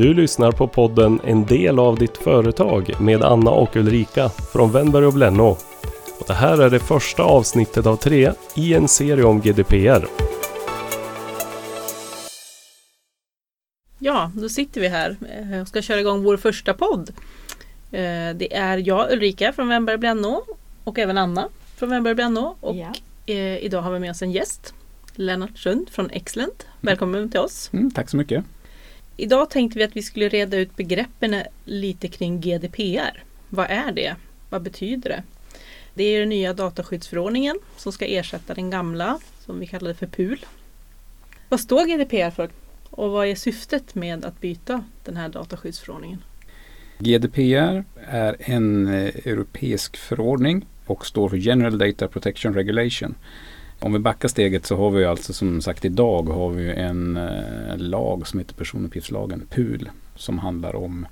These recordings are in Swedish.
Du lyssnar på podden En del av ditt företag med Anna och Ulrika från Wennberg och Blenno. Och det här är det första avsnittet av tre i en serie om GDPR. Ja, då sitter vi här eh, och ska köra igång vår första podd. Eh, Det är jag Ulrika från Wennberg Blenno och även Anna från Wennberg Blenno. Och Ja. eh, idag har vi med oss en gäst. Lennart Sund från Excellent. Välkommen till oss. Mm, tack så mycket. Idag tänkte vi att vi skulle reda ut begreppen lite kring GDPR. Vad är det? Vad betyder det? Det är den nya dataskyddsförordningen som ska ersätta den gamla som vi kallade för PUL. Vad står GDPR för? Och vad är syftet med att byta den här dataskyddsförordningen? GDPR är en eh, europeisk förordning och står för General Data Protection Regulation. Om vi backar steget så har vi alltså som sagt idag har vi en eh, lag som heter personuppgiftslagen, PUL, som handlar om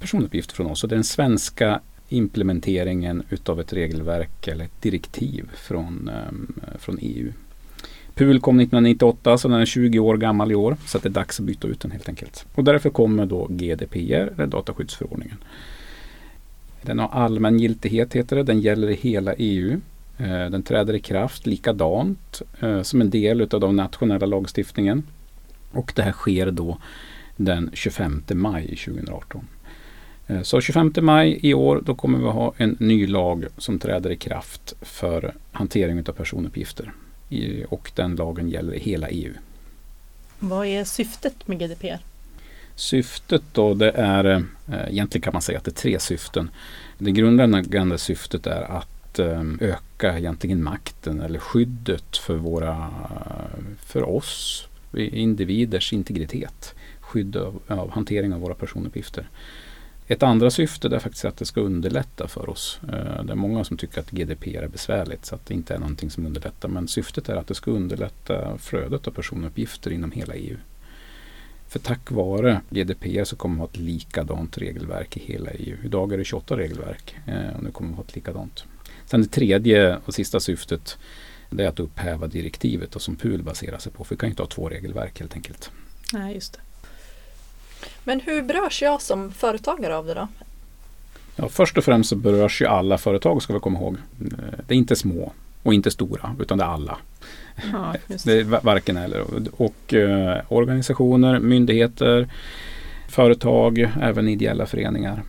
personuppgifter från oss. Och det är den svenska implementeringen utav ett regelverk eller ett direktiv från, eh, från EU. PUL kom 1998 så den är 20 år gammal i år så att det är dags att byta ut den helt enkelt. Och därför kommer då GDPR, eller dataskyddsförordningen. Den har allmän giltighet heter det, den gäller i hela EU. Eh, Den träder i kraft likadant eh, som en del utav den nationella lagstiftningen. Och det här sker då den 25 maj 2018. Eh, Så 25 maj i år då kommer vi ha en ny lag som träder i kraft för hantering av personuppgifter. Och den lagen gäller i hela EU. Vad är syftet med GDPR? Syftet då det är, egentligen kan man säga att det är tre syften. Det grundläggande syftet är att Eh, öka egentligen makten eller skyddet för våra, för oss individers integritet. Skydd av, av hantering av våra personuppgifter. Ett andra syfte är faktiskt att det ska underlätta för oss. Eh, det är många som tycker att GDPR är besvärligt så att det inte är någonting som underlättar. Men syftet är att det ska underlätta flödet av personuppgifter inom hela EU. För tack vare GDPR så kommer vi ha ett likadant regelverk i hela EU. Idag är det 28 regelverk eh, och nu kommer vi ha ett likadant. Sen det tredje och sista syftet det är att upphäva direktivet och som PUL baserar sig på. För vi kan ju inte ha två regelverk helt enkelt. Nej, just det. Men hur berörs jag som företagare av det då? Ja, först och främst så berörs ju alla företag ska vi komma ihåg. Eh, Det är inte små och inte stora utan det är alla. Ja, Det det. är va- varken eller. Och eh, organisationer, myndigheter, företag, även ideella föreningar.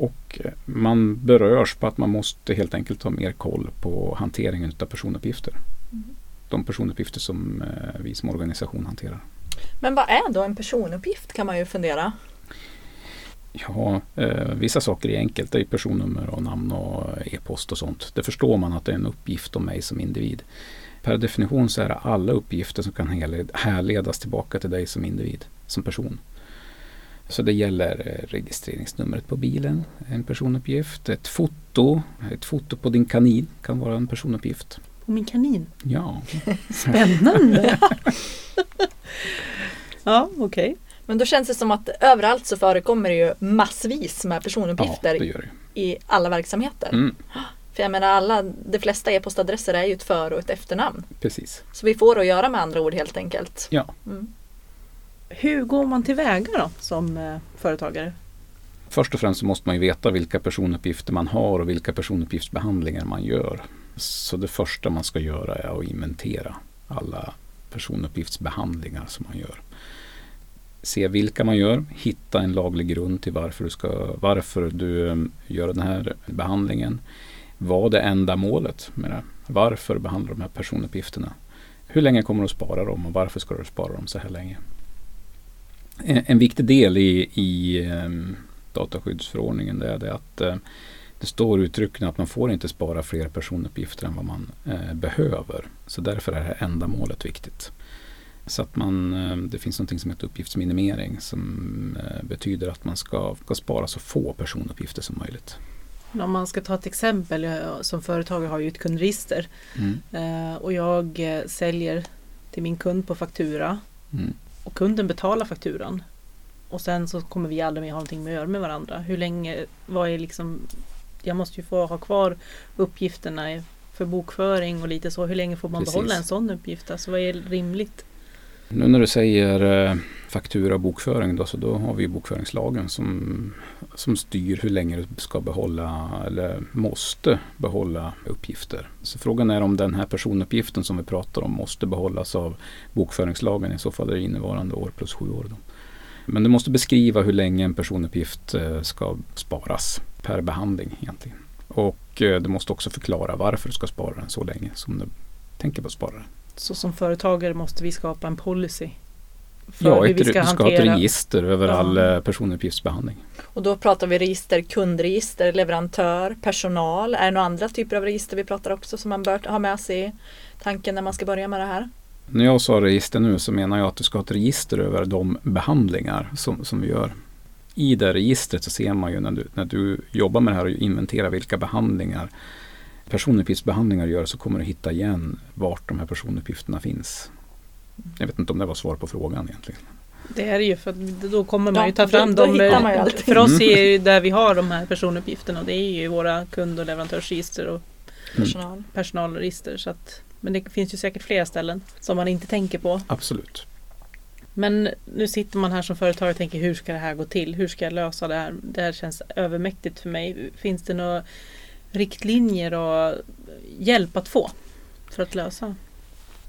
Och man berörs på att man måste helt enkelt ha mer koll på hanteringen av personuppgifter. De personuppgifter som eh, vi som organisation hanterar. Men vad är då en personuppgift kan man ju fundera. Ja, eh, vissa saker är enkelt. Det är personnummer och namn och e-post och sånt. Det förstår man att det är en uppgift om mig som individ. Per definition så är det alla uppgifter som kan härled- härledas tillbaka till dig som individ, som person. Så det gäller eh, registreringsnumret på bilen, en personuppgift. Ett foto, ett foto på din kanin kan vara en personuppgift. På min kanin. Ja, Spännande! ja, okej. Men då känns det som att överallt så förekommer det ju massvis med ja personuppgifter det gör det. i alla verksamheter. Mm, För jag menar alla, de flesta e-postadresser är ju ett för och ett efternamn. precis. Så vi får att göra med andra ord helt enkelt. Ja. Mm. Hur går man tillväga då som eh, företagare? Först och främst så måste man ju veta vilka personuppgifter man har och vilka personuppgiftsbehandlingar man gör. Så det första man ska göra är att inventera alla personuppgiftsbehandlingar som man gör. Se vilka man gör, hitta en laglig grund till varför du, ska, varför du mm, gör den här behandlingen. Vad är ändamålet med det? Varför behandlar du de här personuppgifterna? Hur länge kommer du att spara dem och varför ska du spara dem så här länge? En, en viktig del i, i ehm, dataskyddsförordningen det är det att eh, det står uttryckligen att man får inte spara fler personuppgifter än vad man eh, behöver. Så därför är det här ändamålet viktigt. Så att man, eh, det finns något som heter uppgiftsminimering som betyder att man ska, ska spara så få personuppgifter som möjligt. Om man ska ta ett exempel, som företagare har ju ett kundregister Mm. och jag säljer till min kund på faktura Mm. Och kunden betalar fakturan. Och sen så kommer vi aldrig mer ha någonting med att göra med varandra. Hur länge, vad är liksom Jag måste ju få ha kvar uppgifterna för bokföring och lite så. Hur länge får man Precis. behålla en sån uppgift? Alltså vad är rimligt? Nu när du säger eh, faktura och bokföring då, så då har vi bokföringslagen som, som styr hur länge du ska behålla eller måste behålla uppgifter. Så frågan är om den här personuppgiften som vi pratar om måste behållas av bokföringslagen. I så fall är det innevarande år plus sju år. Då. Men du måste beskriva hur länge en personuppgift eh, ska sparas per behandling egentligen. Och eh, du måste också förklara varför du ska spara den så länge som du tänker på att spara den. Så som företagare måste vi skapa en policy för Ja, hur ett, vi ska du ska ha ett hantera. register över Ja. all eh, personuppgiftsbehandling. Och då pratar vi register, kundregister, leverantör, personal. Är det några andra typer av register vi pratar också som man bör ha med sig i tanken när man ska börja med det här? När jag sa register nu så menar jag att du ska ha ett register över de behandlingar som, som vi gör. I det registret så ser man ju när du, när du jobbar med det här och inventerar vilka behandlingar personuppgiftsbehandlingar gör så kommer du hitta igen vart de här personuppgifterna finns. Jag vet inte om det var svar på frågan egentligen. Det är det ju för att då kommer man Ja, ju ta fram då dem. För oss Mm. är ju där vi har de här personuppgifterna och det är ju våra kund och leverantörsregister och Personal. personalregister. Så att, men det finns ju säkert flera ställen som man inte tänker på. Absolut. Men nu sitter man här som företagare och tänker hur ska det här gå till? Hur ska jag lösa det här? Det här känns övermäktigt för mig. Finns det några riktlinjer och hjälp att få för att lösa?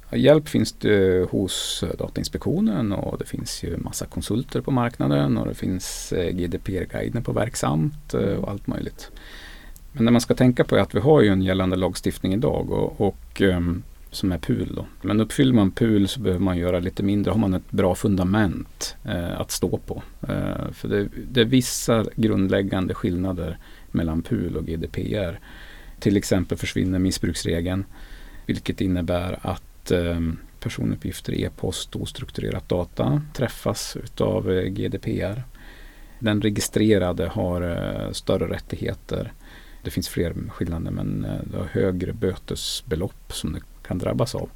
Ja, Hjälp finns det hos Datainspektionen och det finns ju massa konsulter på marknaden och det finns eh, GDPR-guiden på Verksamt eh, och allt möjligt. Men det man ska tänka på är att vi har ju en gällande lagstiftning idag och, och ehm, som är PUL. Då. Men uppfyller man PUL så behöver man göra lite mindre. Har man ett bra fundament eh, att stå på. Eh, för det, det är vissa grundläggande skillnader mellan PUL och GDPR. Till exempel försvinner missbruksregeln. Vilket innebär att ehm, personuppgifter, e-post och ostrukturerat data träffas utav eh, GDPR. Den registrerade har eh, större rättigheter. Det finns fler skillnader men eh, det har högre bötesbelopp som det kan drabbas av.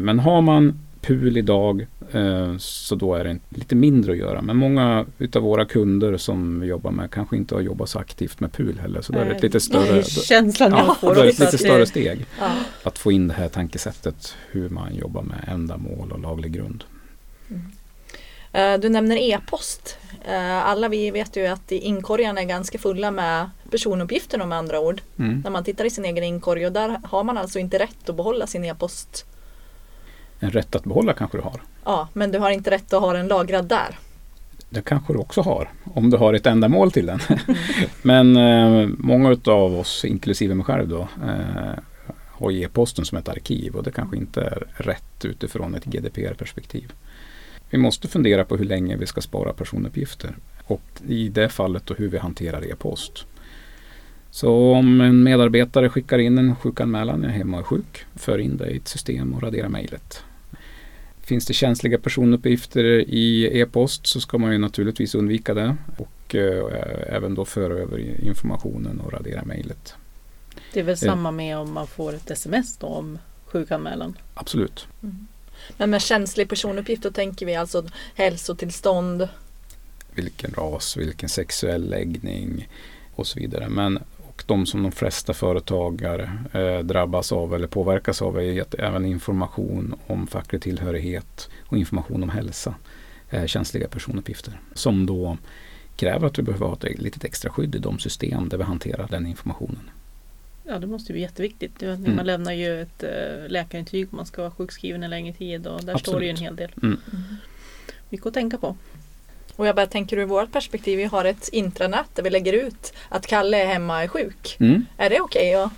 Men har man PUL idag eh, så då är det lite mindre att göra. Men många utav våra kunder som vi jobbar med kanske inte har jobbat så aktivt med PUL heller. Så då är det ett lite större, känslan jag Ja, får då är ett lite större steg Ja. att få in det här tankesättet hur man jobbar med ändamål och laglig grund. Eh, Du nämner e-post. Eh, Alla vi vet ju att inkorgarna är ganska fulla med personuppgifter med andra ord. Mm. När man tittar i sin egen inkorg och där har man alltså inte rätt att behålla sin e-post. En rätt att behålla kanske du har. Ja, men du har inte rätt att ha den lagrad där. Det kanske du också har om du har ett ändamål till den. Men eh, många utav oss, inklusive mig själv då, eh, har e-posten som ett arkiv och det kanske inte är rätt utifrån ett GDPR-perspektiv. Vi måste fundera på hur länge vi ska spara personuppgifter och i det fallet då hur vi hanterar e-post. Så om en medarbetare skickar in en sjukanmälan, jag är hemma och är sjuk, för in det i ett system och radera mejlet. Finns det känsliga personuppgifter i e-post så ska man ju naturligtvis undvika det och eh, även då föra över informationen och radera mejlet. Det är väl samma med om man får ett sms då om sjukanmälan. Absolut. Men med känslig personuppgift då tänker vi alltså hälsotillstånd. Vilken ras, vilken sexuell läggning och så vidare. Men och de som de flesta företagare eh, drabbas av eller påverkas av är att även information om facklig tillhörighet och information om hälsa är känsliga personuppgifter. Som då kräver att vi behöver ha ett litet extra skydd i de system där vi hanterar den informationen. Ja det måste ju bli jätteviktigt. Mm. Man lämnar ju ett äh, läkarintyg om man ska vara sjukskriven en längre tid och där står det ju en Absolut. hel del. Mm. Mycket att tänka på. Och jag bara tänker ur vårt perspektiv, vi har ett intranät där vi lägger ut att Kalle är hemma är sjuk. Mm. Är det okej? Okay?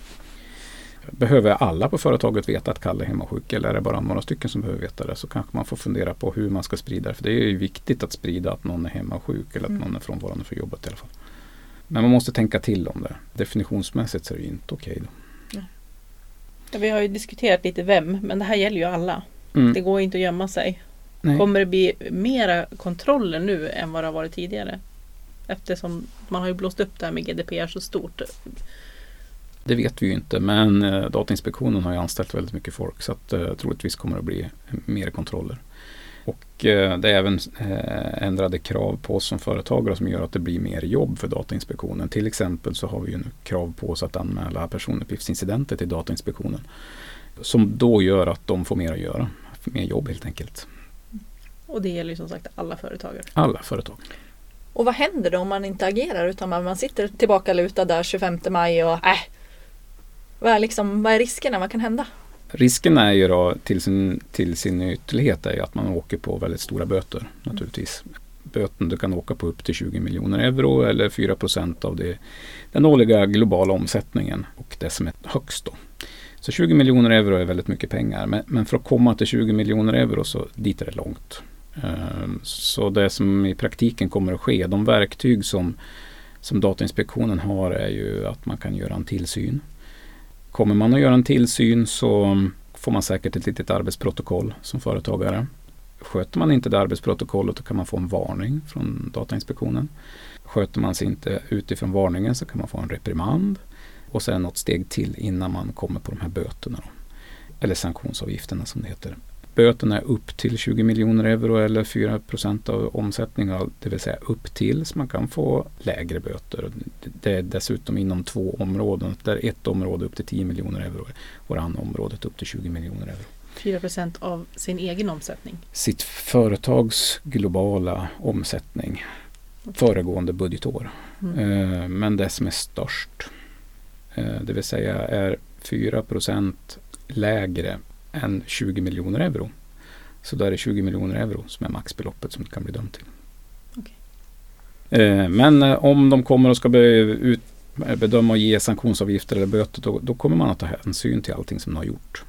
Behöver alla på företaget veta att Kalle är hemmasjuk eller är det bara några stycken som behöver veta det så kanske man får fundera på hur man ska sprida det. För det är ju viktigt att sprida att någon är hemmasjuk eller att Mm. någon är frånvarande från jobbet i alla fall. Men man måste tänka till om det. Definitionsmässigt så är det ju inte okej. då. Ja, vi har ju diskuterat lite vem, men det här gäller ju alla. Mm. Det går inte att gömma sig. Nej. Kommer det bli mera kontroller nu än vad det har varit tidigare? Eftersom man har ju blåst upp det här med GDPR så stort. Det vet vi ju inte men eh, Datainspektionen har ju anställt väldigt mycket folk så att eh, troligtvis kommer det bli mer kontroller. Och eh, det är även eh, ändrade krav på oss som företagare som gör att det blir mer jobb för Datainspektionen. Till exempel så har vi ju nu krav på oss att anmäla personuppgiftsincidenter till Datainspektionen. Som då gör att de får mer att göra, mer jobb helt enkelt. Och det gäller ju som sagt alla företagare. Alla företag. Och vad händer då om man inte agerar utan man, man sitter tillbaka lutad där 25 maj och äh, vad är, liksom, vad är riskerna? Vad kan hända? Risken är ju då till sin, till sin ytterlighet är ju att man åker på väldigt stora böter naturligtvis. Böten du kan åka på upp till 20 miljoner euro eller 4 procent av det, den årliga globala omsättningen och det som är högst då. Så 20 miljoner euro är väldigt mycket pengar men, men för att komma till 20 miljoner euro så dit är det långt. Ehm, så det som i praktiken kommer att ske, de verktyg som, som Datainspektionen har är ju att man kan göra en tillsyn. Kommer man att göra en tillsyn så får man säkert ett litet arbetsprotokoll som företagare. Sköter man inte det arbetsprotokollet då kan man få en varning från Datainspektionen. Sköter man sig inte utifrån varningen så kan man få en reprimand och sen något steg till innan man kommer på de här böterna. Då. Eller sanktionsavgifterna som det heter. Böterna är upp till 20 miljoner euro eller 4 procent av omsättningen, det vill säga upp till, så man kan få lägre böter. Det är dessutom inom två områden, där ett område upp till 10 miljoner euro och det andra området upp till 20 miljoner euro. 4 procent av sin egen omsättning. Sitt företags globala omsättning föregående budgetår. Mm. Eh, Men det som är störst, eh, det vill säga är 4 procent lägre än 20 miljoner euro. Så då är det 20 miljoner euro som är maxbeloppet som du kan bli dömd till. Okej. Eh, Men eh, om de kommer och ska ut, bedöma och ge sanktionsavgifter eller böter då, då kommer man att ta hänsyn till allting som man har gjort.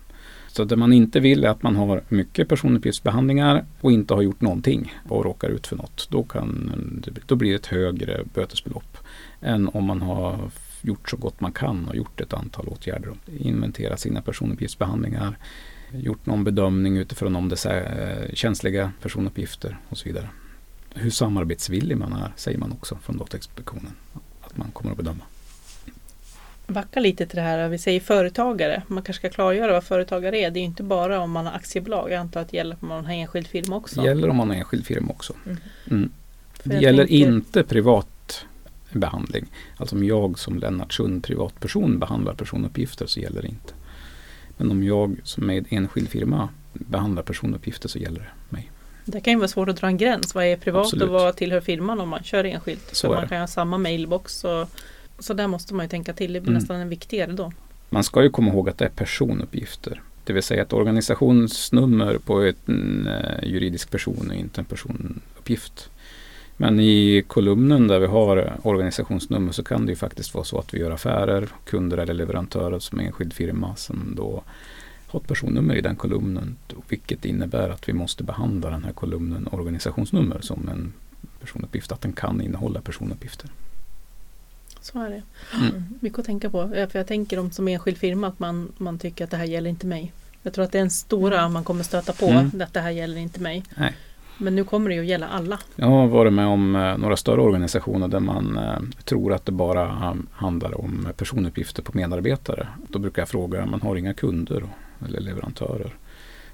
Så det man inte vill är att man har mycket personuppgiftsbehandlingar och inte har gjort någonting och råkar ut för något. Då, kan, då blir det ett högre bötesbelopp än om man har gjort så gott man kan och gjort ett antal åtgärder. Inventerat sina personuppgiftsbehandlingar, gjort någon bedömning utifrån om det är eh, känsliga personuppgifter och så vidare. Hur samarbetsvillig man är säger man också från Datainspektionen att man kommer att bedöma. Backa lite till det här, vi säger företagare. Man kanske ska klargöra vad företagare är. Det är ju inte bara om man har aktiebolag. Jag antar att det gäller om man har enskild firma också. Det gäller om man har enskild firma också. Mm. Mm. Det gäller tänker- inte privat behandling. Alltså om jag som Lennart Sund privatperson behandlar personuppgifter så gäller det inte. Men om jag som är enskild firma behandlar personuppgifter så gäller det mig. Det kan ju vara svårt att dra en gräns. Vad är privat Absolut. och vad tillhör firman om man kör enskilt? Så För man kan ha samma mailbox. Och, så där måste man ju tänka till. Det blir Mm. nästan en viktigare då. Man ska ju komma ihåg att det är personuppgifter. Det vill säga ett organisationsnummer på en eh, juridisk person är inte en personuppgift. Men i kolumnen där vi har organisationsnummer så kan det ju faktiskt vara så att vi gör affärer, kunder eller leverantörer som enskild firma som då har ett personnummer i den kolumnen. Vilket innebär att vi måste behandla den här kolumnen organisationsnummer som en personuppgift. Att den kan innehålla personuppgifter. Så är det. Mm. Mycket att tänka på. För jag tänker om som enskild firma att man, man tycker att det här gäller inte mig. Jag tror att det är en stora man kommer stöta på. Mm. Att det här gäller inte mig. Nej. Men nu kommer det ju att gälla alla. Jag har varit med om eh, några större organisationer där man eh, tror att det bara eh, handlar om personuppgifter på medarbetare. Då brukar jag fråga, man har inga kunder eller leverantörer.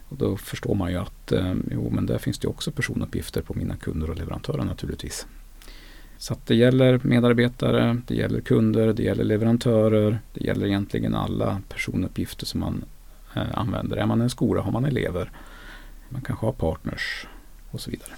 Och då förstår man ju att jo, men där finns det också personuppgifter på mina kunder och leverantörer naturligtvis. Så att det gäller medarbetare, det gäller kunder, det gäller leverantörer, det gäller egentligen alla personuppgifter som man eh, använder. Är man en skola har man elever. Man kanske har partners och så vidare.